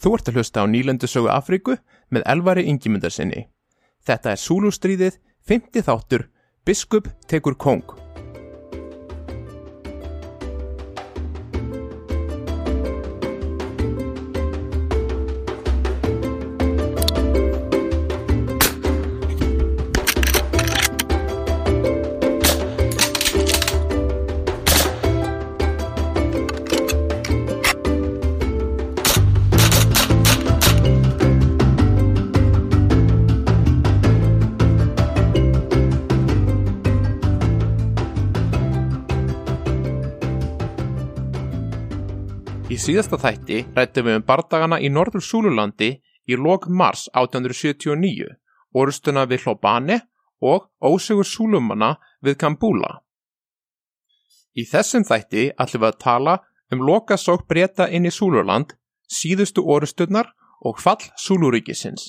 Þú ert að hlusta á nýlendusögu Afríku með elvari yngimundarsinni. Þetta er Súlustríðið, 50 þáttur, Biskup tekur kong. Síðasta þætti rættum við um bardagana í Norður Súlulandi í lok mars 1879, orustuna við Hlobane og ósegur Súlumanna við Kambúla. Í þessum þætti ætlum við að tala um lokasók breyta inn í Súluland, síðustu orustunar og fall Súluríkisins.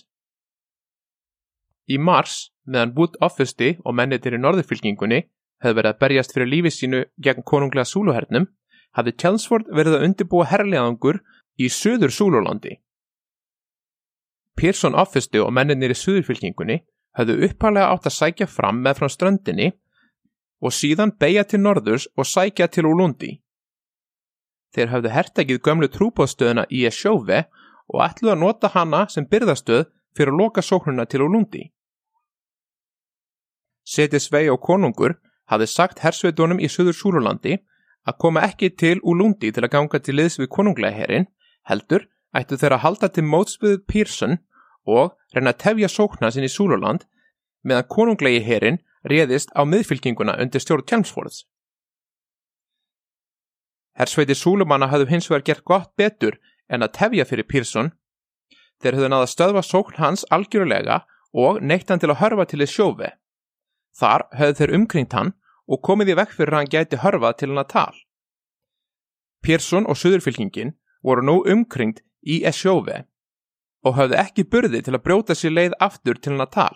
Í mars, meðan Wood Office og mennitir í norðurfylkingunni hefði verið að berjast fyrir lífi sínu gegn konunglega Súluhernum, hafði Chelmsford verið að undirbúa herrleðangur í söður Súlurlandi. Pearson Office og menninir í söðurfylkingunni hafðu upphælega átt að sækja fram með frá ströndinni og síðan beigja til norðurs og sækja til Úlundi. Þeir hafðu hertekið gömlu trúbóðstöðuna í Esjóve og ætluð að nota hana sem byrðastöð fyrir að loka sóknuna til Úlundi. Seti Svei og konungur hafði sagt hersveitunum í söður Súlurlandi að koma ekki til Úlundi til að ganga til liðs við konunglega herin, heldur ættu þeirra að halda til mótsbyðuð Pearson og reyna að tefja sókna sinni í Súluland meðan konunglegi herin réðist á miðfylkinguna undir stjórn Tjálmsfórðs. Hersveiti Súlumanna hafðu hins vegar gert gott betur en að tefja fyrir Pearson. Þeir höfðu náða stöðva sókn hans algjörulega og neitt hann til að hörfa til þess sjófi. Þar höfðu þeir umkringt hann og komið í vekk fyrir að hann gæti hörfa til hann að tal. Pearson og Suðurfylkingin voru nú umkringt í Esjófi og hafði ekki burði til að brjóta sér leið aftur til hann að tal.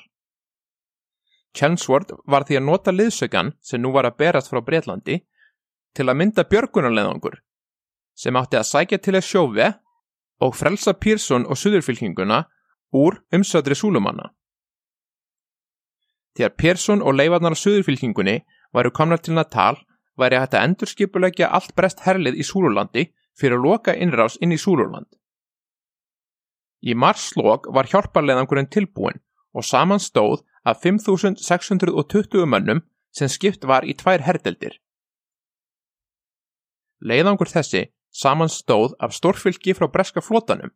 Chelmsford var því að nota liðsökan sem nú var að berast frá Breitlandi til að mynda björgunarleðangur sem átti að sækja til Esjófi og frelsa Pearson og Suðurfylkinguna úr umsöðri súlumanna. Þegar Pearson og leifarnar á Suðurfylkingunni væru komnar til Natal væri hægt að endurskipulegja allt brest herlið í Súlurlandi fyrir að loka innrás inn í Súlurland. Í marslokk var hjálparleðangurinn tilbúin og saman stóð af 5620 mönnum sem skipt var í tvær herdeldir. Leiðangur þessi saman stóð af stórfylgi frá breska flotanum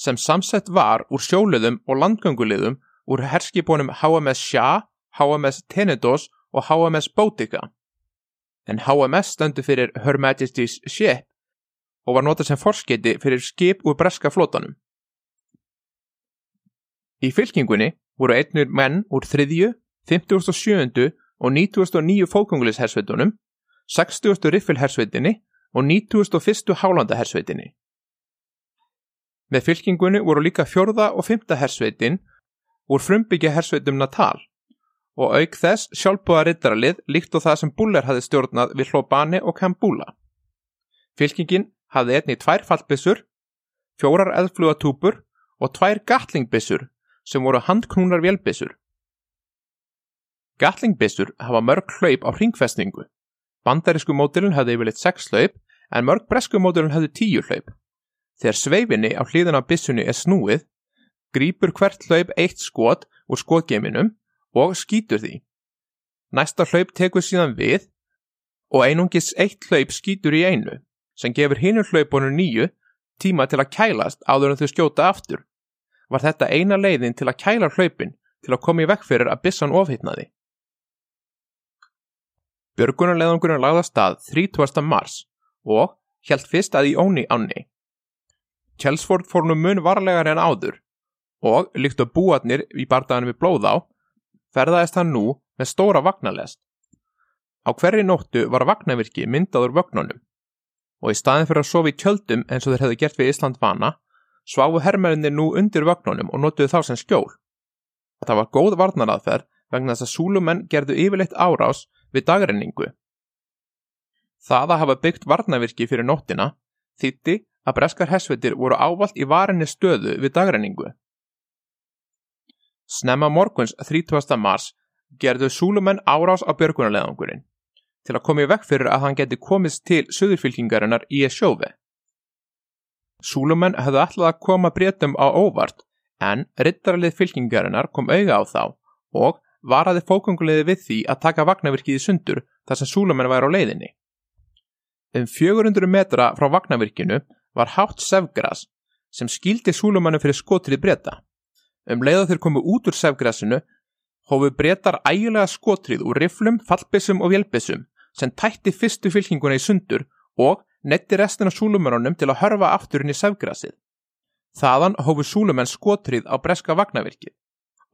sem samsett var úr sjóliðum og landgönguliðum úr herskipónum HMS Shah, HMS Tenedos og HMS Boudica. En HMS stöndu fyrir Her Majesty's Ship og var notað sem forskeiti fyrir skip úr breska flotanum. Í fylkingunni voru einnur menn úr 3., 57. og 99. fólkungulishersveitunum, 60. riffilhersveitinni og 91. hálandahersveitinni. Með fylkingunni voru líka fjörða og fymta hersveitin úr frumbyggja hersveitum Natal og auk þess sjálfbúða rittaralið líkt og það sem Buller hafði stjórnað við Hlobani og Kambúla. Fylkingin hafði einni tvær fallbissur, fjórar eðflugatúpur og tvær gatlingbissur sem voru handknúnar vélbissur. Gatlingbissur hafa mörg hlaup á hringfestningu. Bandarísku mótilun hafði yfirleitt 6 hlaup en mörg bresku mótilun hafði 10 hlaup. Þegar sveifinni á hlýðan af bissunni er snúið, grýpur hvert hlaup eitt skot úr skotgeiminum og skýtur því. Næsta hlaup tekur síðan við og einungis eitt hlaup skýtur í einu sem gefur hinu hlaupunum nýju tíma til að kælast áður en þau skjóta aftur. Var þetta eina leiðin til að kæla hlaupin til að koma í vekk fyrir að bissan ofhittnaði. Björgunarleðungurinn lagða stað 30. mars og hjælt fyrst að í óni ánni. Kjelsford fór nú mun varlegar en áður og líkt að búatnir í bardaganum við blóð á ferðaðist hann nú með stóra vagnalest. Á hverri nóttu var vagnavirki myndaður vögnunum og í staðin fyrir að sofa í tjöldum eins og þeir hefðu gert við Ísland vana, sváfu herrmennir nú undir vögnunum og notuðu þá sem skjól. Það var góð varnaraðferð vegna þess að súlumenn gerðu yfirleitt árás við dagrenningu. Það að hafa byggt varnavirki fyrir nóttina þýtti að breskar hersveitir voru ávalt í varinni stöðu við dagrenningu. Snemma morguns 30. mars gerðu súlumenn árás á björgunarleðangurinn til að koma í vekk fyrir að hann geti komist til söðurfylkingarinnar í Esjófi. Súlumenn hefðu alltaf að koma breytum á óvart en rittaralið fylkingarinnar kom auga á þá og varaði fókungulegði við því að taka vagnavirkið í sundur þar sem súlumenn væri á leiðinni. Um 400 metra frá vagnavirkinu var hátt sefgras sem skýldi súlumannu fyrir skotrið breyta. Um leiða þeir komu út úr sefgrasinu hófu breytar ægilega skotrið úr riflum, fallbissum og vélbissum sem tætti fyrstu fylkinguna í sundur og netti restin af súlumennunum til að hörfa afturinn í sefgrasið. Þaðan hófu súlumenn skotrið á breska vagnavirkið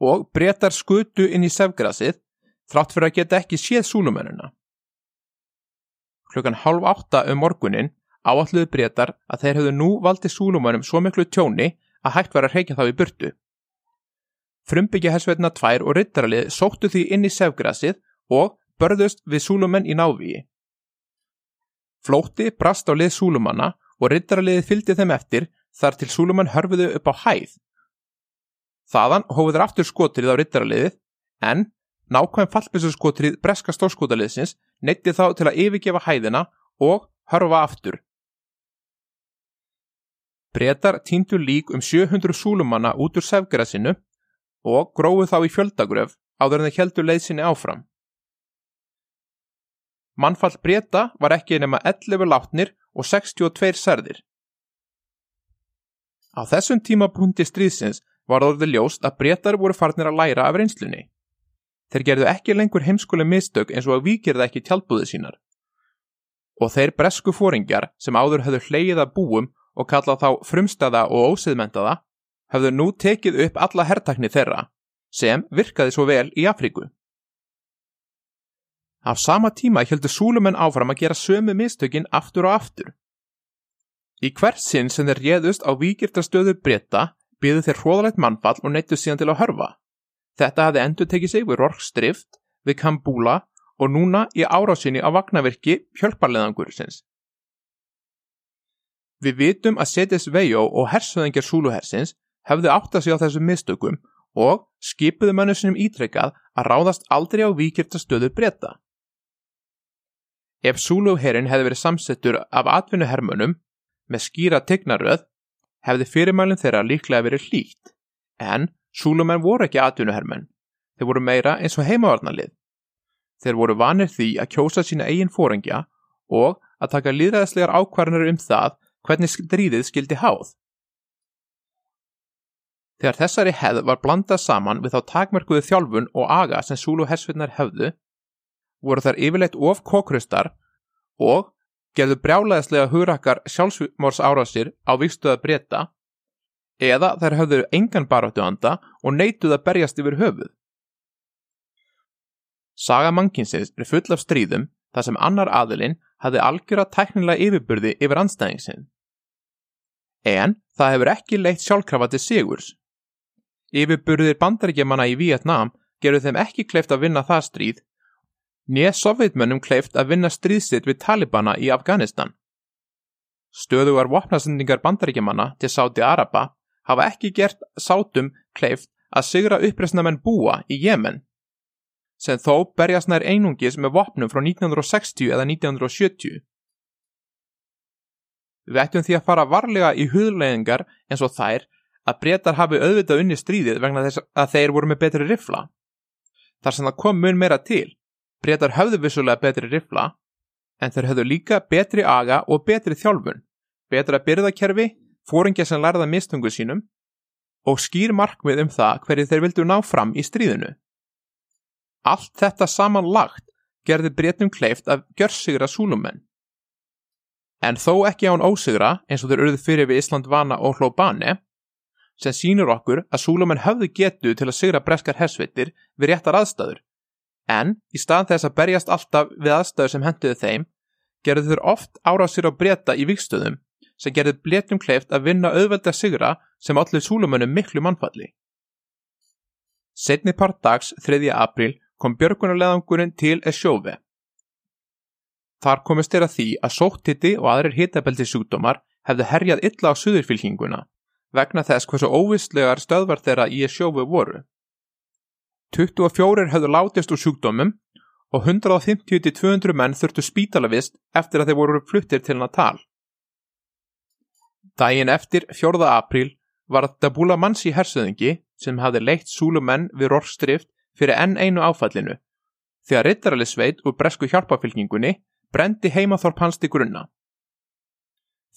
og breytar skutu inn í sefgrasið þrátt fyrir að geta ekki séð súlumennuna. Klukkan halv átta um morgunin áalluðu breytar að þeir hefðu nú valdið súlumennum svo miklu tjóni að hægt var að reykja þá í burtu. Frumbyggja hersveitna tvær og rittaralið sóttu því inn í sefgrasið og börðust við súlumenn í návíi. Flótti brast á lið súlumanna og rittaraliðið fylgdi þeim eftir þar til súlumann hörfuðu upp á hæð. Þaðan hófuður aftur skotrið á rittaraliðið en nákvæm fallbissu skotrið breska stórskotaliðsins neytti þá til að yfirgefa hæðina og hörfa aftur. Bretar týndu lík um 700 súlumanna út úr sefgrasinu og gróðu þá í fjöldagröf áður en þeir heldur leiðsinni áfram. Mannfall breyta var ekki nema 11 látnir og 62 særðir. Á þessum tímapunkti stríðsins var orðið ljóst að breytar voru farnir að læra af reynslunni. Þeir gerðu ekki lengur heimskuli mistök eins og að vikirða ekki tjálpúðið sínar. Og þeir bresku fóringjar sem áður höfðu hleyið að búum og kallað þá frumstæða og ósiðmentaða höfðu nú tekið upp alla herrtakni þeirra sem virkaði svo vel í Afríku. Af sama tíma heldur súlumenn áfram að gera sömu mistökin aftur og aftur. Í hvert sinn sem þeir réðust á vikirtastöðu breyta byðu þeir hróðalegt mannfall og neittu síðan til að hörfa. Þetta hafði endur tekið sig við Rorkstrift, við Kambúla og núna í árásinni á vagnaverki hjálparleðangurisins. Við vitum að Setis Vejó og hersöðingjar súluhersins hefðu átt að sig á þessum mistökum og skipuðu mannusinum ítrekkað að ráðast aldrei á vikirtastöðu breyta. Ef Zulu-herin hefði verið samsettur af atvinnuhermunum með skýra tegnaröð hefði fyrirmælinn þeirra líklega verið hlýtt, en Zulumenn voru ekki atvinnuhermun, þeir voru meira eins og heimavarnalið. Þeir voru vanir því að kjósa sína eigin fórengja og að taka líðræðslegar ákvarðanur um það hvernig stríðið skildi háð. Þegar þessari hefð var blandað saman við þá takmerkuðu þjálfun og aga sem Zulu hersfinnar hefðu, voru þær yfirleitt of kókrustar og gerðu brjálæðislega hurakkar sjálfsmórs árásir á vikstöða breyta eða þær höfðu engan baráttu anda og neituð að berjast yfir höfuð. Saga mannkinsins er full af stríðum þar sem annar aðilinn hafði algjöra tæknilega yfirbyrði yfir anstæðingsinn. En það hefur ekki leitt sjálfkrafa til sigurs. Yfirbyrðir bandaríkjamanna í Vietnám gerur þeim ekki kleift að vinna það stríð Nýja sovjetmönnum kleift að vinna stríðsitt við Talibana í Afganistan. Stöðugar vopnasendingar bandaríkjamanna til Sáti Araba hafa ekki gert sátum kleift að sigra uppreysnamenn búa í Jemen, sem þó berjast nær einungis með vopnum frá 1960 eða 1970. Við ættum því að fara varlega í hudlegingar eins og þær að breytar hafi auðvitað unni stríðið vegna þess að þeir voru með betri rifla. Þar sem það kom mun meira til. Bretar höfðu vissulega betri rifla en þeir höfðu líka betri aga og betri þjálfun, betra byrðakerfi, fóringja sem lærða mistungu sínum og skýr markmið um það hverju þeir vildu ná fram í stríðinu. Allt þetta samanlagt gerði breytum kleift að gjörsigra súlumenn. En þó ekki án ósigra eins og þeir urðu fyrir við Ísland vana og hlóbane sem sínur okkur að súlumenn höfðu getu til að sigra breskar hersveitir við réttar aðstæður en í stað þess að berjast alltaf við aðstöður sem henduðu þeim gerðu þurr oft árásir á breyta í vikstöðum sem gerðu blétum kleift að vinna auðvelda sigra sem allir súlumönnum miklu mannfalli. Setni part dags, 3. april, kom björgunarleðangurinn til Esjófi. Þar komist þeirra því að sóttiti og aðrir hitabelti sjúkdómar hefðu herjað illa á suðurfylkinguna vegna þess hversu óvistlegar stöðvar þeirra í sjófu voru. 24 hefðu látist úr sjúkdómum og 150-200 menn þurftu spítalavist eftir að þeir voru fluttir til Natal. Dægin eftir 4. apríl var Dabula Mansi hersöðingi sem hafði leitt súlumenn við Rorstrift fyrir enn einu áfallinu þegar rittaralisveit úr bresku hjálpafylkingunni brendi heimaþorp hans til grunna.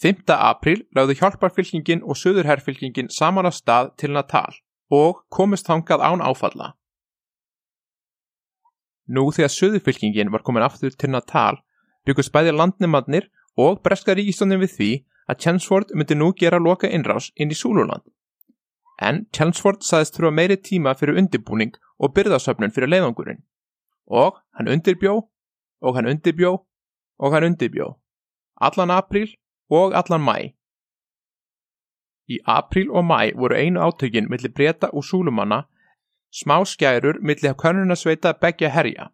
5. apríl lögðu hjálparfylkingin og söðurherrfylkingin saman á stað til Natal og komist þangað án áfalla. Nú þegar söðurfylkingin var komin aftur til Natal byggust bæði landnumannir og breska ríkistónin við því að Chelmsford myndi nú gera loka innrás inn í Súluland. En Chelmsford saðist þurfa meiri tíma fyrir undirbúning og byrðasöfnun fyrir leiðangurinn. Og hann undirbjó, og hann undirbjó, og hann undirbjó. Allan apríl og allan mæ. Í apríl og mæ voru einu átökin millir breyta og súlumanna smá skærur milli konunasveita begja herja.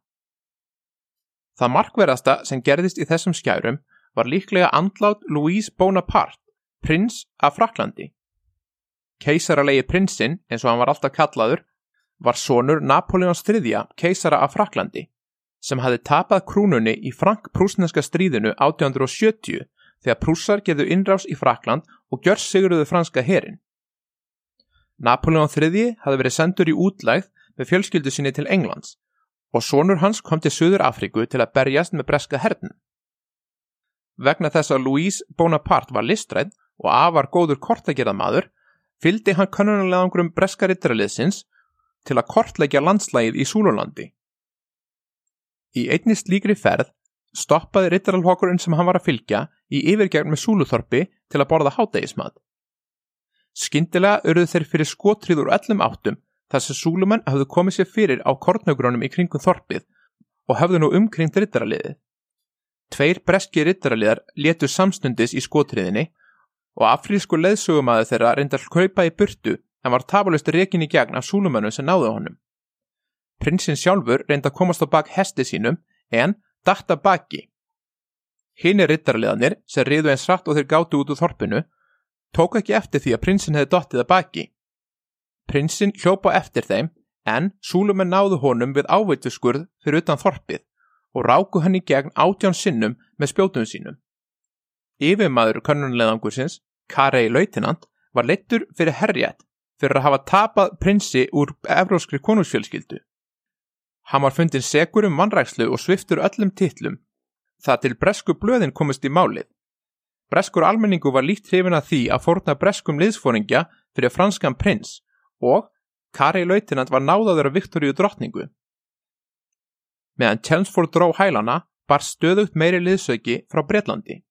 Það markverðasta sem gerðist í þessum skærum var líklega andlát Louise Bonaparte, prins af Fraklandi. Keisaralegi prinsinn, eins og hann var alltaf kallaður, var sonur Napoleons III, keisara af Fraklandi, sem hafi tapað krúnunni í frank-prúsneska stríðinu 1870 þegar prúsar gerðu innrás í Frakland og gjör siguruðu franska herin. Napoleon III hafði verið sendur í útlægð með fjölskyldu sinni til Englands og sonur hans kom til Suður Afriku til að berjast með breska herden. Vegna þess að Louise Bonaparte var listræð og afar góður kortagerðað maður, fyldi hann kannunarlegangurum breska rittaraliðsins til að kortleggja landslægið í Súlulandi. Í einni slíkri ferð stoppaði rittaralhokkurinn sem hann var að fylgja í yfirgjarn með Súluþorpi til að borða hátægismat. Skyndilega auðruð þeir fyrir skotrið úr öllum áttum þar sem Súlumann hafðu komið sér fyrir á kortnögrunum í kringum þorpið og hafðu nú umkringt rittaraliðið. Tveir breski rittaraliðar letu samstundis í skotriðinni og afrísku leðsögumæðu þeirra reyndar kaupa í burtu en var tafalust rekin í gegn af Súlumannu sem náðu honum. Prinsinn sjálfur reynda komast á bak hesti sínum en datta baki. Hinn er rittaraliðanir sem riðu eins rætt og þeir gáttu út úr þorpinu tók ekki eftir því að prinsinn hefði dottið að baki. Prinsinn hljópa eftir þeim en Súlumenn náðu honum við áveituskurð fyrir utan þorpið og ráku hann í gegn átján sinnum með spjótum sínum. Yfirmaður kannunleðangursins, Karei Lautinant, var leittur fyrir herjætt fyrir að hafa tapað prinsi úr evróskri konungsfjölskyldu. Hann var fundin segur um vannrækslu og sviftur öllum titlum. Það til bresku blöðin komist í málið Breskur almenningu var líkt hrifin að því að forna breskum liðsfóringja fyrir franskan prins og Kari Lautinand var náðaður af Viktoríu drottningu. Meðan Chelmsford dró hælana bar stöðugt meiri liðsauki frá Breitlandi.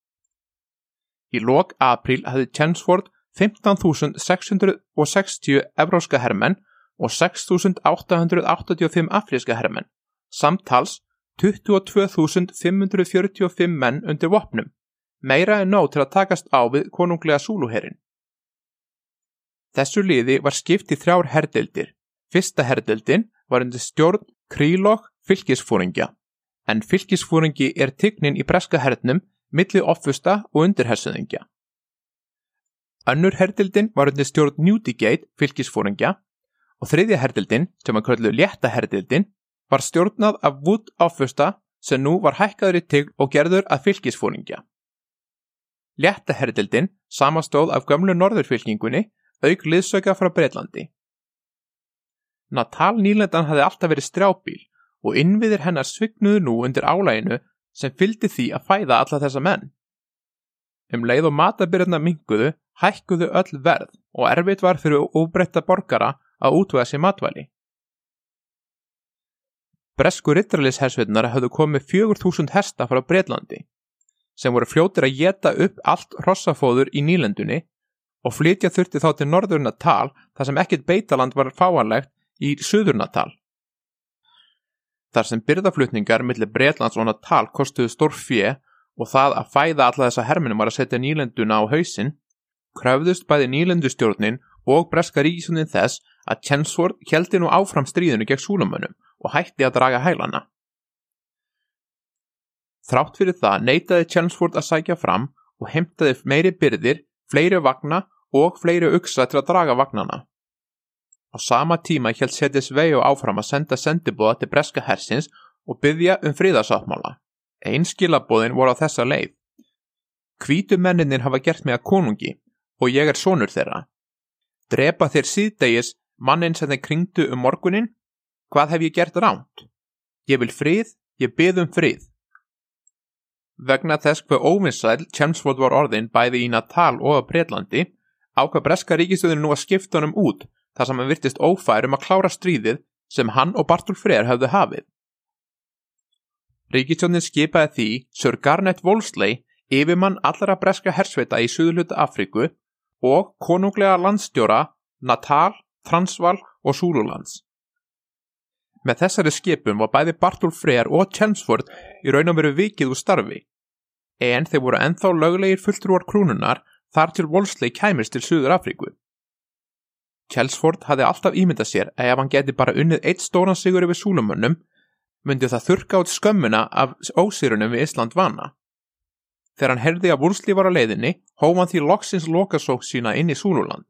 Í lok april hafði Chelmsford 15.660 evróska hermenn og 6.885 afríska hermenn, samtals 22.545 menn undir vopnum meira en nóg til að takast á við konunglega súluherrin. Þessu liði var skipt í þrjár herdeildir. Fyrsta herdeildin var undir stjórn Krílokk fylgisfúringja, en fylgisfúringi er tignin í breska hernum milli offusta og undirhersuðingja. Önnur herdeildin var undir stjórn Newdigate fylgisfúringja og þriðja herdeildin, sem að köllu létta herdeildin, var stjórnað af Wood offusta sem nú var hækkaður í tigl og gerður að fylgisfúringja. Léttaherdeldin samastóð af gömlu norðurfylkingunni auk liðsöka frá Breitlandi. Natal nýlendan hafði alltaf verið strjábíl og innviðir hennar svignuðu nú undir álæginu sem fyldi því að fæða alla þessa menn. Um leið og matabyrjana minguðu hækkuðu öll verð og erfitt var fyrir óbreytta borgara að útvöða sér matvæli. Bresku rittarliðshersveitnar hafðu komið 4000 hesta frá Breitlandi sem voru fljótir að geta upp allt rossafóður í nýlendunni og flytja þurfti þá til norðurnatal þar sem ekkit beitaland var fáanlegt í söðurnatal. Þar sem byrðaflutningar millir Breitlands og Natal kostuðu stór fjö og það að fæða alla þessa herminum var að setja nýlenduna á hausin, kröfðust bæði nýlendustjórnin og breska ríkisunin þess að Chensford heldi nú áfram stríðinu gegn súlamönnum og hætti að draga hælana. Þrátt fyrir það neytaði Chelmsford að sækja fram og heimtaði meiri byrðir, fleiri vagna og fleiri uksa til að draga vagnana. Á sama tíma held setjast Veijo áfram að senda sendibóða til breska hersins og byggja um fríðarsáttmála. Einn skilabóðin voru á þessa leið. Hvítu menninir hafa gert mig að konungi og ég er sonur þeirra. Drepa þeir síðdegis mannin sem þeir kringdu um morgunin? Hvað hef ég gert ránt? Ég vil frið, ég byð um frið. Vegna þess hver óvinsæl Chelmsford var orðin bæði í Natal og að Breitlandi ákvað breska ríkistöðin nú að skipta honum út þar sem hann virtist ófærum að klára stríðið sem hann og Bartul Freyr hafðu hafið. Ríkistjónin skipaði því Sir Garnet Wolseley yfirmann allra breska hersveita í Suðluta Afriku og konunglega landstjóra Natal, Transval og Súlulands. Með þessari skipum var bæði Bartul Freyr og Chelmsford í raun og veru vikið úr starfi, en þeir voru enþá löglegir fulltrúar krúnunar þar til Wolseley kæmist til Suður Afríku. Chelmsford hafði alltaf ímyndað sér að ef hann geti bara unnið eitt stóran sigur yfir Súlumönnum, myndi það þurka át skömmuna af ósýrunum við Ísland vana. Þegar hann herði að Wolseley var á leiðinni, hóf hann því loksins lokasók sína inn í Súluland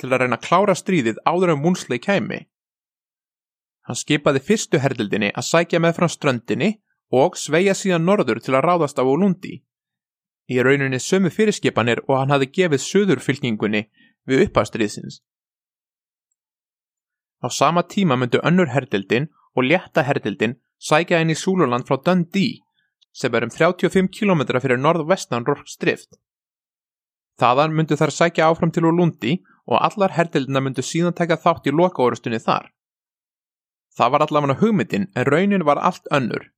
til að reyna að klára stríðið áður en Wolseley kæmi. Hann skipaði fyrstu herðildinni að sækja með frá ströndinni og sveia síðan norður til að ráðast á Olundi. Í rauninni sömu fyrirskipanir og hann hafi gefið söðurfylkingunni við uppastriðsins. Á sama tíma myndu önnur herðildin og létta herðildin sækja inn í Súluland frá Dundee sem er um 35 km fyrir norðvestan Rorkstrift. Þaðan myndu þær sækja áfram til Olundi og allar hertildina myndu síðan taka þátt í lokaórustunni þar. Það var allavega hugmyndin en raunin var allt önnur.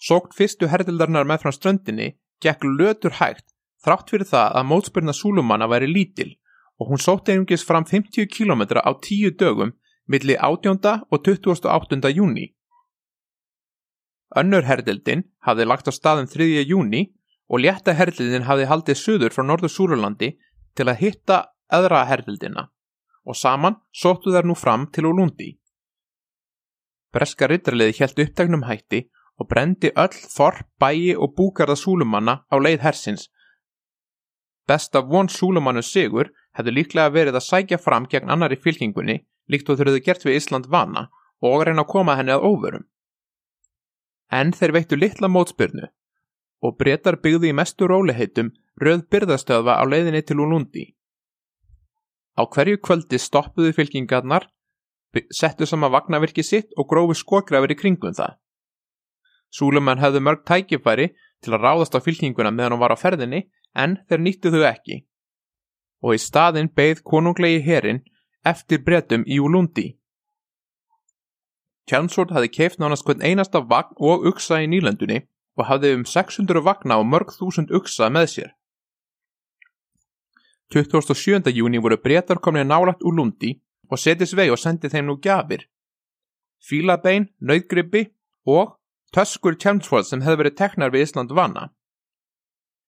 Sókt fyrstu hertildarnar með frá ströndinni gekk lötur hægt þrátt fyrir það að mótspyrna Súlumanna væri lítil og hún sótt einungis fram 50 km á 10 dögum milli 18. og 28. júni. Önnur herdeldin hafði lagt á staðum 3. júni og létta herdeldin hafði haldið söður frá norður Súrulandi til að hitta öðra herdeldina og saman sóttu þær nú fram til Olundi. Breska rittarliði helt upptegnum hætti og brendi öll þorp, bæi og búkarða súlumanna á leið hersins. Besta von súlumannu sigur hefði líklega verið að sækja fram gegn annari fylkingunni líkt og þurfið gert við Ísland vana og reyna að koma henni að óvörum en þeir veittu litla mótspyrnu og breytar byggði í mestu róliheitum röð byrðastöðva á leiðinni til Ulundi. Á hverju kvöldi stoppuðu fylkingarnar, settu sama vagnavirki sitt og grófi skografir í kringum það. Súlumann hefðu mörg tækifæri til að ráðast á fylkinguna meðan hún var á ferðinni en þeir nýttu þau ekki. Og í staðin beigð konunglegi herin eftir breytum í Ulundi. Chelmsford hafði keift nánast hvern einasta vagn og uksa í nýlendunni og hafði um 600 vagna og mörg þúsund uksa með sér. 27. júni voru breytar komnið nálagt úr Lundi og setið svei og sendið þeim nú gafir. Fílabein, nöyðgrippi og töskur Chelmsford sem hefði verið teknar við Ísland vana.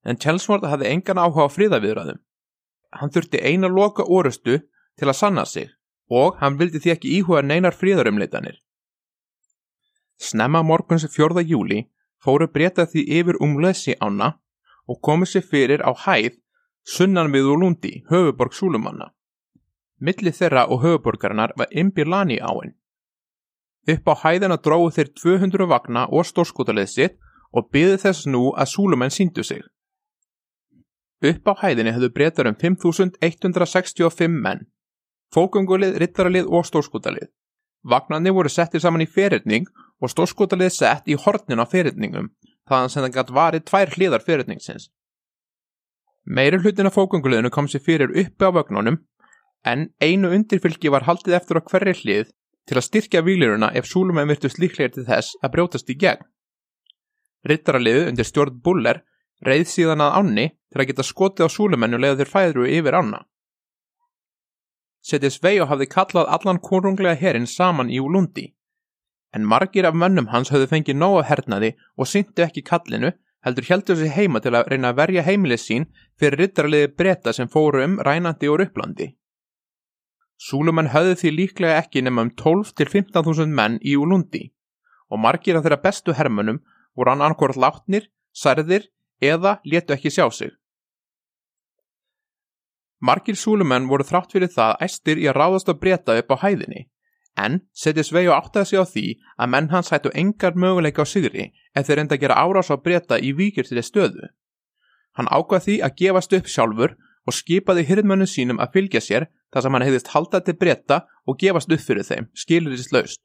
En Chelmsford hafði engan áhuga á fríðaviðraðum. Hann þurfti eina loka orustu til að sanna sig og hann vildi því ekki íhuga neinar fríðarumleitanir. Snemma morguns 4. júli fóru breyta því yfir um Lessi ána og komið sér fyrir á hæð sunnan við Ulundi, höfuborg Súlumanna. Milli þeirra og höfuborgarinnar var Imbilani áinn. Upp á hæðina dróðu þeir 200 vagna og stórskotalið sitt og byði þess nú að Súlumenn síndu sig. Upp á hæðinni höfðu breytar um 5165 menn, fókungulið, rittaralið og stórskotalið. Vagnarnir voru settið saman í ferirning og stórskotalið sett í hornin á fyrirningum þaðan sem það gætt varið tvær hliðar fyrirningsins. Meiri hlutin af fókunguleginu kom sér fyrir uppi á vögnunum en einu undirfylgi var haldið eftir á hverri hlið til að styrkja výliruna ef súlumenn virtust líklegir til þess að brjótast í gegn. Rittaraliðu undir stjórn Buller reið síðan að ánni til að geta skotið á súlumennu leða þeir fæðru yfir ána. Setið Sveio hafði kallað allan konunglega herin saman í Úlundi en margir af mönnum hans höfðu fengið nóg að hernaði og syndu ekki kallinu heldur heldur sig heima til að reyna að verja heimilið sín fyrir rittarliði breyta sem fóru um rænandi og upplandi. Súlumenn höfðu því líklega ekki nema um 12-15.000 menn í Úlundi og margir af þeirra bestu hermönum voru hann annarkort látnir, særðir eða letu ekki sjá sig. Margir súlumenn voru þrátt fyrir það æstir í að ráðast að breyta upp á hæðinni, en setið Sveig og áttaði sig á því að menn hans hættu engar möguleika á sigri ef þeir enda að gera árás á breyta í vikirtileg stöðu. Hann ákvað því að gefast upp sjálfur og skipaði hyrðmönnum sínum að fylgja sér þar sem hann hefðist halda til breyta og gefast upp fyrir þeim, skilurist laust.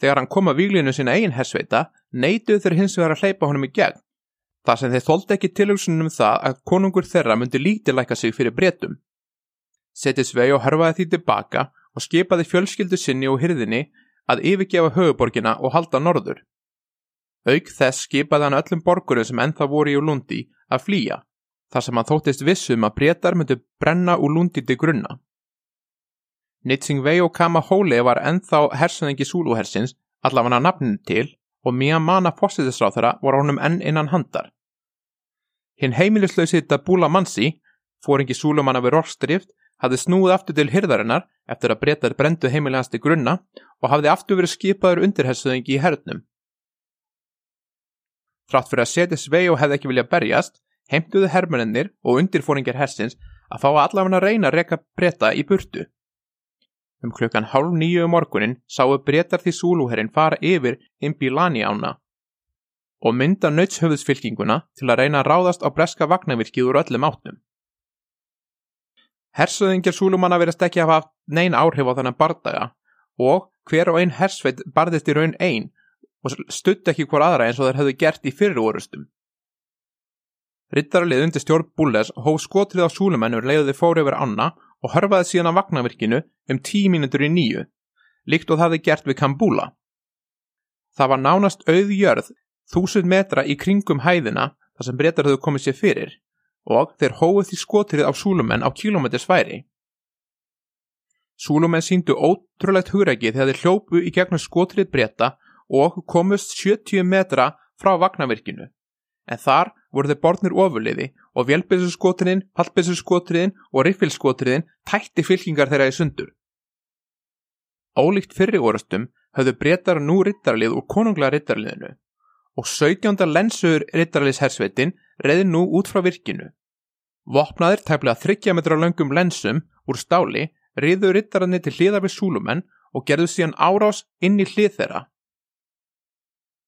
Þegar hann kom að výlinu sína eigin hersveita, neituð þeir hins vegar að hleypa honum í gegn þar sem þeir þóldi ekki tilhugsunum það að konungur þeirra myndi lítilæka sig fyrir bretum. Setið Svei og hörfaði því tilbaka og skipaði fjölskyldu sinni og hyrðinni að yfirgefa höfuborgina og halda norður. Auk þess skipaði hann öllum borgurum sem ennþá voru í Úlundi að flýja, þar sem hann þóttist vissum að bretar myndi brenna Úlundi til grunna. Nitsing Vei og Kama Hóli var ennþá hersanengi Súluhersins allavega nafninu til og Miyamana fósittisráþara voru honum enn innan handar. Hinn heimilislausi Dabula Mansi, fóringi Súlumanna við Rorstrift, hafði snúið aftur til hyrðarinnar eftir að breytar brendu heimilegans til grunna og hafði aftur verið skipaður undirhersuðingi í hernum. Þrátt fyrir að setja svei og hefði ekki vilja berjast, heimtuðu hermurinnir og undirfóringir hersins að fá allavega að reyna að reyka breyta í burtu. Um klukkan hálf nýju um morgunin sáu breytar því Súluherrin fara yfir Imbilani ána og mynda nautshöfðsfylkinguna til að reyna að ráðast á breska vagnavirkið úr öllum áttum. Hersöðingir Súlumanna verðast ekki að hafa neyn áhrif á þannig bardaga og hver og einn hersveit barðist í raun einn og stutt ekki hver aðra eins og þeir hefðu gert í fyrir orustum. Rittaralið undir stjórn Búles hóf skotrið á Súlumennur leiðið fór yfir Anna og hörfaði síðan á vagnavirkinu um tí mínutur í nýju, líkt og það hefði gert við Kambúla. Það var nánast auðjörð þúsund metra í kringum hæðina þar sem breytar höfðu komið sér fyrir og þeir hóið því skotrið á súlumenn á kilómetrisværi. Súlumenn síndu ótrúlegt hugræki þegar þeir hljópu í gegnum skotrið breyta og komust 70 metra frá vagnavirkinu. En þar voru þeir borðnir ofurliði og vélbissuskotriðin, pallbissuskotriðin og riffilskotriðin tætti fylkingar þeirra í sundur. Ólíkt fyrri orastum höfðu breytar nú rittarlið úr konungla rittarliðinu og 17. lensuður rittarliðshersveitin reyði nú út frá virkinu. Vopnaðir tæplega 30 metra langum lensum úr stáli reyðu rittararni til hliðar við súlumenn og gerðu síðan árás inn í hlið þeirra.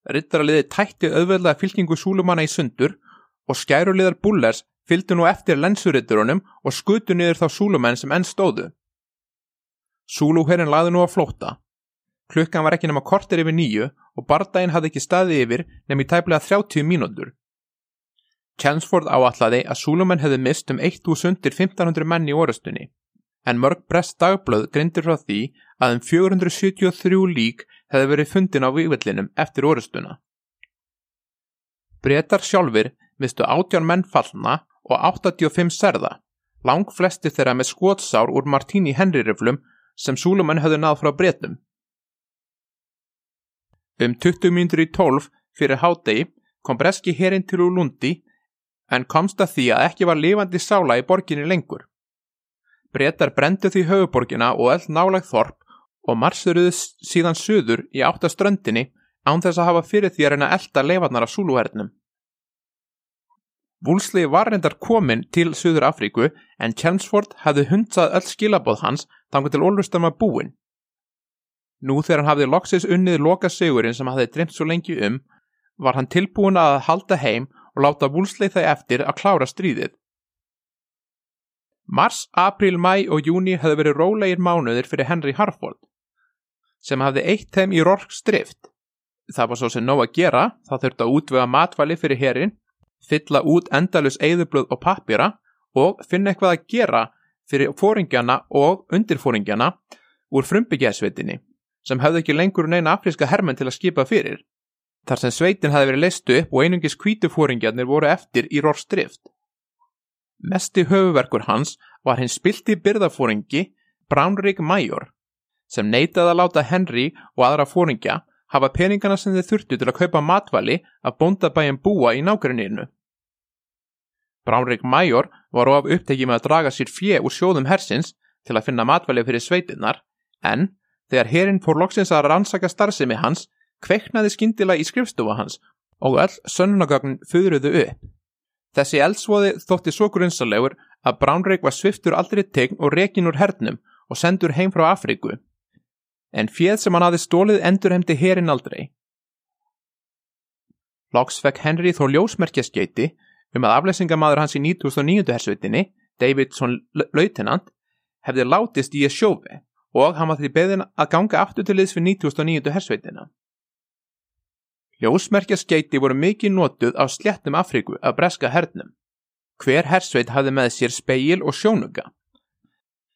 Rittaraliði tætti auðveðlega fylkingu súlumanna í sundur og skæruliðar bullers fylgdu nú eftir lensuritturunum og skutu niður þá súlumenn sem enn stóðu. Súluherrin laði nú að flóta. Klukkan var ekki nema kortir yfir nýju og bardaginn hafði ekki staði yfir nefn í tæplega 30 mínútur. Chelmsford áallaði að Súlumenn hefði mist um 1500 menn í orastunni, en mörg brest dagblöð grindir frá því að um 473 lík hefði verið fundin á vývillinum eftir orastuna. Bretar sjálfur mistu 18 menn fallna og 85 serða, lang flesti þeirra með skótsár úr Martíni Henry-riflum sem Súlumenn hefði náð frá bretum. Um 20 mínútur í 12 fyrir hádegi kom breski herinn til úr Lundi en komst að því að ekki var lifandi sála í borginni lengur. Bretar brendu því höfuborgina og öll nálag þorp og marsuruðu síðan söður í áttaströndinni án þess að hafa fyrir því að reyna elda leifarnar af súluhernum. Vúlsli var reyndar komin til Suður Afríku en Chelmsford hafði hundsað öll skilabóð hans þangu til Olvustam að búin. Nú þegar hann hafði loksis unnið loka sigurinn sem hafði dreymt svo lengi um, var hann tilbúin að halda heim og láta vúlsleið það eftir að klára stríðið. Mars, april, mæ og júni hefði verið rólegir mánuðir fyrir Henry Harford, sem hafði eitt þeim í Rork strift. Það var svo sem nóg að gera, það þurfti að útvega matvæli fyrir herin, fylla út endalus eigðublöð og pappira og finna eitthvað að gera fyrir fóringjana og undirfóringjana úr frumbyggjarsveitinni sem hefði ekki lengur neina afríska hermenn til að skipa fyrir, þar sem sveitin hefði verið leistu upp og einungis kvítufóringjarnir voru eftir í rorstrift. Mesti höfuverkur hans var hinn spilti byrðafóringi Brownrigg Major, sem neitaði að láta Henry og aðra fóringja hafa peningana sem þeir þurftu til að kaupa matvali af bóndabæjum búa í nákvæmniðinu. Brownrigg Major var of upptekið með að draga sér fjö úr sjóðum hersins til að finna matvali fyrir sveitinnar, en Þegar herin fór loksins að rannsaka starfsemi hans, kveiknaði skindila í skrifstofa hans og öll sönnunagögn föðruðu upp. Þessi eldsvoði þótti svo grunnsalegur að Bránreik var sviftur aldrei tegn og rekin úr hernum og sendur heim frá Afríku. En fjöð sem hann aði stólið endur heimdi herin aldrei. Loks fekk Henry þó ljósmerkjaskeiti um að aflesingamadur hans í 1909. hersveitinni, Davidson Lautenant, hefði látist í að sjófi og hann var því beðin að ganga aftur til liðs fyrir 1909. hersveitina. Ljósmerkjaskeiti voru mikið notuð á sléttum Afríku af breska hernum. Hver hersveit hafði með sér speil og sjónuga.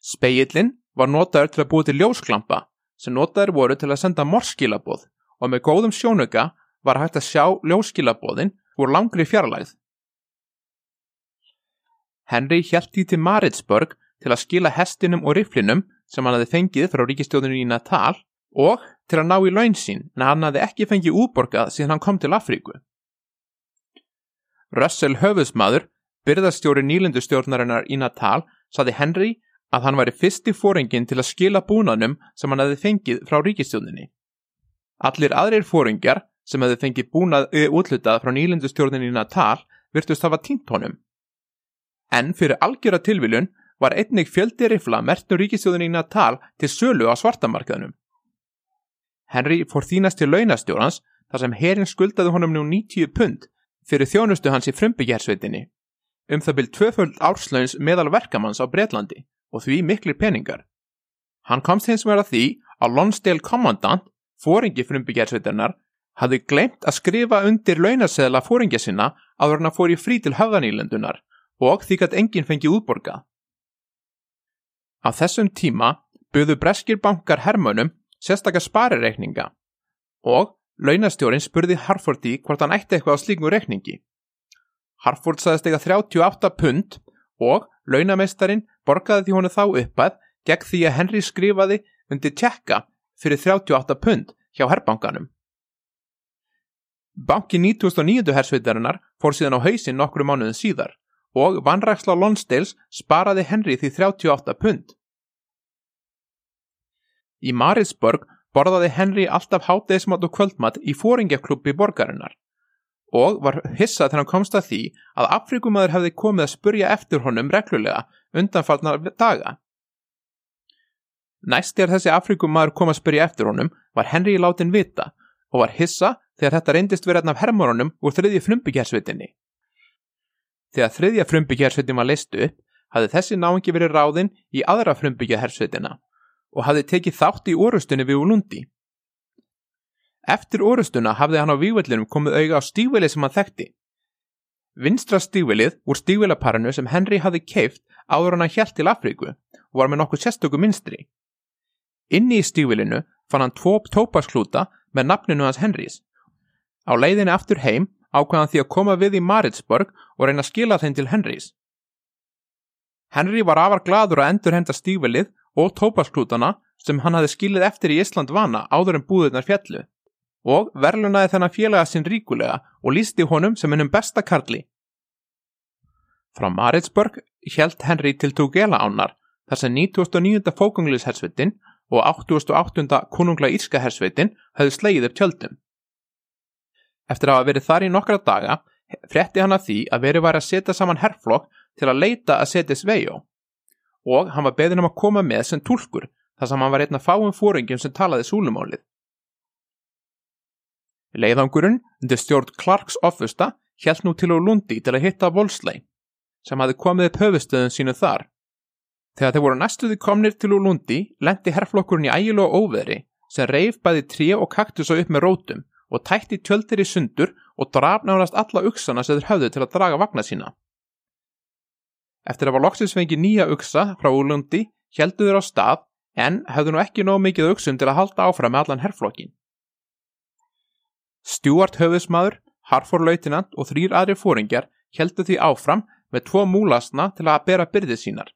Speilin var notaður til að búið til ljósklampa sem notaður voru til að senda morskilabóð og með góðum sjónuga var hægt að sjá ljóskilabóðin úr langri fjarlægð. Henry hjælt í til Maritsburg til að skila hestinum og riflinum sem hann hafi fengið frá ríkistjóðinu í Natal og til að ná í laun sín en hann hafi ekki fengið útborgað síðan hann kom til Afríku. Russell höfusmaður, byrðastjóri nýlendustjórnarinnar í Natal, saði Henry að hann væri fyrsti fóringin til að skila búnanum sem hann hafi fengið frá ríkistjóðinni. Allir aðrir fóringjar sem hafi fengið búnað útlutað frá nýlendustjórninni Natal virtust hafa tínt honum. En fyrir algjöra tilviljun var einnig fjöldi rifla mertnur ríkistjóðinni í Natal til sölu á svartamarkaðnum. Henry fór þínast til launastjórnans þar sem herin skuldaði honum nú 90 pund fyrir þjónustu hans í frumbyggjarsveitinni. Um það byrð tvöföld árslauns meðal verkamanns á Breitlandi og því miklir peningar. Hann komst hins vegar að því að Lonsdale Commandant, fóringi frumbyggjarsveitinnar, hafði glemt að skrifa undir launaseðla fóringja sinna að fór í frí til höfðanílendunar og því að enginn fengi útborgað. Á þessum tíma buðu breskir bankar hermönum sérstakar sparireikninga og launastjórin spurði Harfordi hvort hann ætti eitthvað á slíkum reikningi. Harford saðist eitthvað 38 pund og launameistarin borgaði því honu þá uppað gegn því að Henry skrifaði undir tjekka fyrir 38 pund hjá herrbankanum. Banki 1909. hersveitarinnar fór síðan á hausin nokkru mánuðin síðar og vanræksla Lonsdales sparaði Henry því 38 pund. Í Marisburg borðaði Henry alltaf hátdeismat og kvöldmat í fóringjaklubbi borgarinnar og var hissað þegar hann komst að því að Afrikumæður hefði komið að spurja eftir honum reglulega undanfallna daga. Næst þegar þessi Afrikumæður kom að spurja eftir honum var Henry látin vita og var hissa þegar þetta reyndist verið af hermónunum úr þriðji frumbyggjarsvitinni. Þegar þriðja frumbyggjarsvitin var listu hafði þessi náingi verið ráðinn í aðra frumbyggjahersvitina og hafði tekið þátt í orustunni við Ulundi. Eftir orustuna hafði hann á vývöldinum komið auga á stígvelið sem hann þekkti. Vinstra stígvelið úr stígvelaparinu sem Henry hafði keift áður hann að hjælt til Afríku og var með nokkuð sérstöku minstri. Inni í stígvelinu fann hann tvo tópasklúta með nafninu hans Henrys. Á leiðinni aftur heim ákvæðan því að koma við í Maritsburg og reyna að skila þeim til Henrys. Henry var afar gladur að endur henda stígvelið og tópasklútana sem hann hafi skilið eftir í Ísland vana áður en búðunar fjallu og verlunaði þennan félaga sinn ríkulega og lísti honum sem hennum besta karli. Frá Maritsburg hjælt Henry til Tugela ánar þar sem 1909. fókungliðshersveitin og 88. konungla írska hersveitin höfðu slegið upp tjöldum. Eftir að hafa verið þar í nokkra daga fretti hann að því að verið var að setja saman herrflokk til að leita að setja Sveijó og hann var beðin um að koma með sem tólkur þar sem hann var einn að fáum fóringum sem talaði súlumálið. Leiðangurinn undir stjórn Clarks offusta held nú til á Lundi til að hitta Volsley sem hafi komið upp höfustöðun sínu þar. Þegar þeir voru næstuði komnir til úr Lundi lendi herrflokkurinn í ægilu og óveðri sem reif bæði trí og kaktus á upp með rótum og tætti tjöldir í sundur og draf náðast alla uksana sem þeir höfðu til að draga vagna sína. Eftir að var loksins fengi nýja uksa frá Úlundi heldu þeir á stað en höfðu nú ekki nóg mikið uksum til að halda áfram með allan herrflokkin. Stjúart höfðismadur, Harfor lautinant og þrýr aðri fóringjar heldu því áfram með tvo múlasna til að bera byrðið sínar.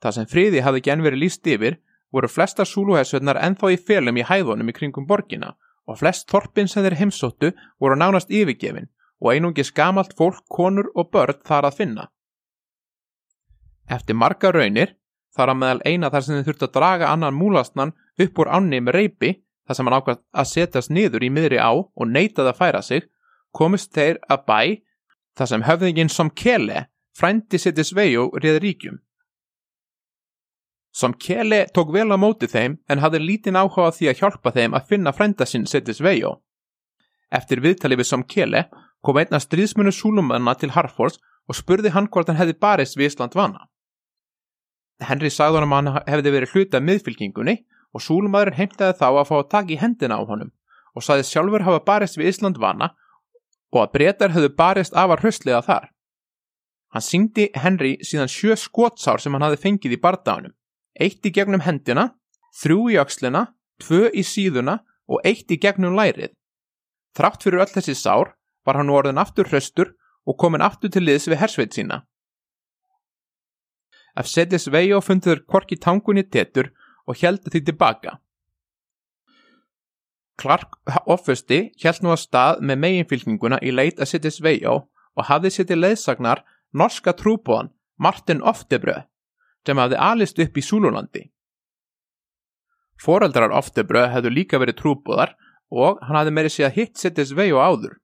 Það sem friði hafði genn verið líst yfir voru flesta súluhæsveitnar ennþá í felum í hæðunum í kringum borgina og flest þorpin sem þeir heimsóttu voru nánast yfirgefin og einungi skamalt fólk, konur og börn þar að finna. Eftir marga raunir, þar að meðal eina þar sem þeir þurfti að draga annan múlastnan upp úr ánni með reypi þar sem hann ákvæmt að setjast niður í miðri á og neytaði að færa sig, komist þeir að bæ þar sem höfðingin som Kele frændi Sitis Vejo réð ríkjum. Som Kele tók vel á móti þeim en hafði lítinn áhuga því að hjálpa þeim að finna frænda sinn Sitis Vejo. Eftir viðtali við Som Kele kom einna stríðsmunu súlumanna til Harfors og spurði hann hvort hann hefði barist við Ísland vana. Henry sagði hann að hann hefði verið hluta miðfylkingunni og súlumadurinn heimtaði þá að fá að taka í hendina á honum og sagði sjálfur hafa barist við Ísland vana og að breytar höfðu barist afar hröstlega þar. Hann syngdi Henry síðan sjö skótsár sem hann hafi fengið í bardaunum, eitt í gegnum hendina, þrjú í aukslina, tvö í síðuna og eitt í gegnum lærið. Þrátt fyrir öll þessi sár var hann orðin aftur hröstur og komin aftur til liðs við hersveit sína. Ef setjast vegi og fundur korki tangunni tétur og heldur því tilbaka. Clark offusti held nú að stað með meginfylgninguna í leit að sittið sveijó og hafði sittið leðsagnar norska trúbóðan Martin Oftebröð sem hafði alist upp í Súlulandi. Fóreldrar Oftebröð hefðu líka verið trúbóðar og hann hafði meiri að hitt sittið sveijó áður.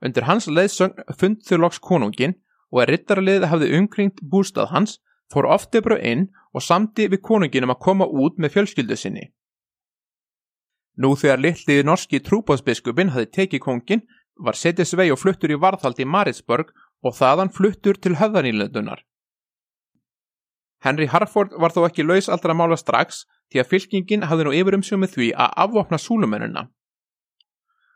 Undir hans leðsögn fund þau loks konungin og að rittaraliðið hafði umkringt bústað hans fór Oftebröð inn og samti við konungin um að koma út með fjölskyldu sinni. Nú þegar litliði norski trúbóðsbiskupin hafi tekið kongin var setið svei og fluttur í varðhaldi í Marisburg og þaðan fluttur til höfðanýlendunar. Henry Harford var þó ekki laus allra mála strax því að fylkingin hafði nú yfirumsjómið því að afvopna súlumennina.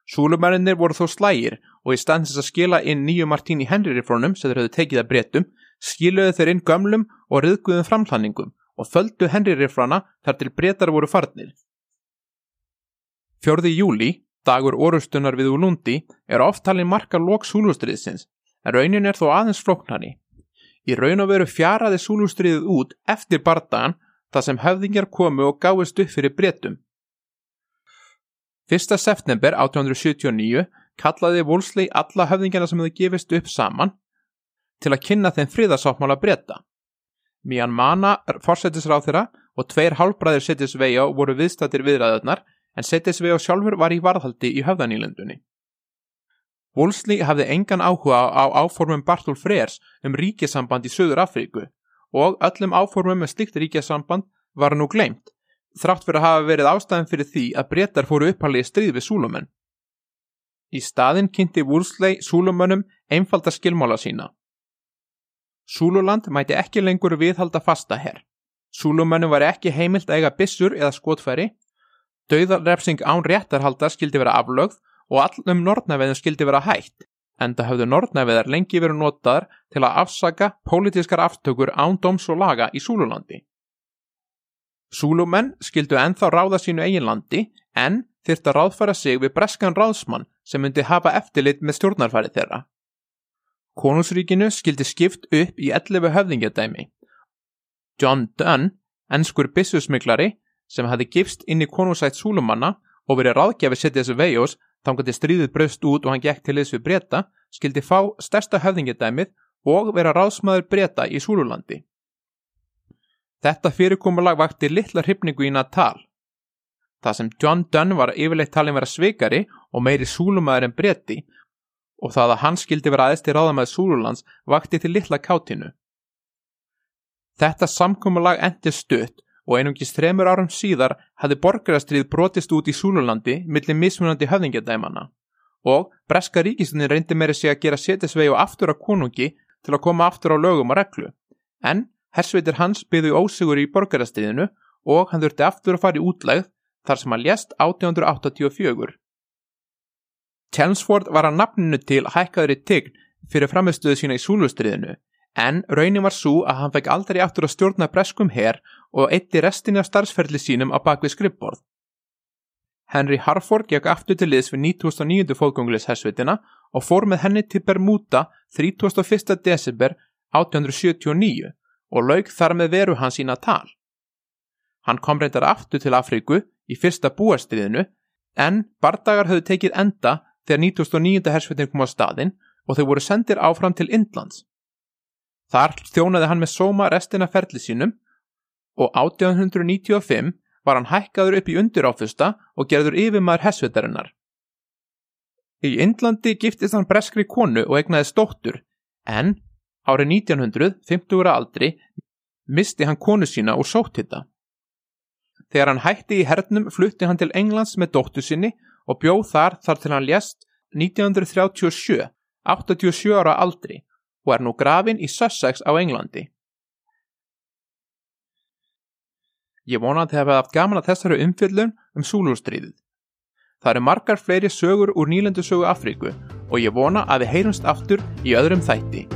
Súlumennir voru þó slægir og í standis að skila inn nýju Martíni Henry-reformum sem þeir höfðu tekið að breytum, skiluðu þeir inn gömlum og riðguðum framhlanningum og þöldu Henry-reformana þar til breytar voru farnir. Fjörði júli, dagur orustunar við Úlundi, er oftalinn marka lok súlustriðsins, en raunin er þó aðeins floknari. Í raun og veru fjaraði súlustriðið út eftir bardagan þar sem höfðingjar komu og gáðist upp fyrir breytum. 1. september 1879 kallaði Wolseley alla höfðingarna sem hefði gefist upp saman til að kynna þeim friðarsáttmála breyta. Mían Mana, fórsættisráð þeirra og tveir hálfbræðir setjus vega voru viðstættir viðræðunar en Settisvei og sjálfur var í varðhaldi í höfðanýlendunni. Wolseley hafði engan áhuga á áformum Bartol Freyrs um ríkjasamband í Suður Afríku og öllum áformum með slikt ríkjasamband var nú gleimt, þrátt fyrir að hafa verið ástæðan fyrir því að breytar fóru upphaldið stríð við Súlumenn. Í staðin kynnti Wolseley Súlumennum einfalda skilmála sína. Súluland mæti ekki lengur viðhalda fasta herr. Súlumennum var ekki heimilt að eiga bissur eða skotfæri Dauðarrefsing án réttarhalda skildi vera aflögð og allum nortnæveðum skildi vera hætt, enda hafðu nortnæveðar lengi verið notaðar til að afsaka pólitískar aftökur án doms og laga í Súlulandi. Súlumenn skildu enþá ráða sínu eiginlandi en þyrta ráðfæra sig við breskan ráðsmann sem myndi hafa eftirlit með stjórnarfæri þeirra. Konungsríkinu skildi skipt upp í 11 höfðingjadæmi. John Dunn, ennskur bissusmiklari, sem hefði gifst inn í konungsætt Súlumanna og verið ráðgjafi setið þessu vejjós þangandi stríðið braust út og hann gekk til þess við breyta, skildi fá stærsta höfðingedæmið og vera ráðsmaður breyta í Súlulandi. Þetta fyrirkomulag vakti litla hryfningu í Natal. Það sem John Dunn var yfirleitt talin vera sveikari og meiri súlumadur en breyti og það að hann skildi vera aðeins til ráðamæði Súlulands vakti til litla kátinu. Þetta samkomulag endi stutt og einungis þremur árum síðar hafði borgarastrið brotist út í Súlulandi millir mismunandi höfðingjadæmana og Breska ríkistunni reyndi meiri sig að gera setisvegi og aftur á konungi til að koma aftur á lögum og reglu en hersveitir hans byggðu ósigur í borgarastriðinu og hann þurfti aftur að fara í útlegð þar sem hann lést 1884. Chelmsford var að nafninu til hækkaðri tign fyrir framistöðu sína í Súlustriðinu en raunin var svo að hann fekk aldrei aftur að stjórna breskum herr og eitti restinni af starfsferðli sínum á bakvið skrippborð. Henry Harford gekk aftur til liðs við 1909. fóðgöngulis hersvitina og fór með henni til Bermuda 31. desember 1879 og laug þar með veru hans í Natal. Hann kom reyndar aftur til Afríku í fyrsta búastriðinu en bardagar höfðu tekið enda þegar 1909. hersvitin kom á staðin og þau voru sendir áfram til Indlands. Þar þjónaði hann með sóma restina ferli sínum og 1895 var hann hækkaður upp í undiráfusta og gerður yfirmaður hessvitarinnar. Í Indlandi giftist hann breskri konu og egnaði stóttur, en árið 1900, 50 ára aldri, misti hann konu sína úr sóttitta. Þegar hann hætti í hernum flutti hann til Englands með dóttu sinni og bjóð þar þar til hann lést 1937, 87 ára aldri og er nú grafin í Sussex á Englandi. Ég vona að þið hefði haft gaman að þessari umfjöldun um Súlústríðið. Það eru margar fleiri sögur úr nýlendu sögu Afríku og ég vona að við heyrumst aftur í öðrum þætti.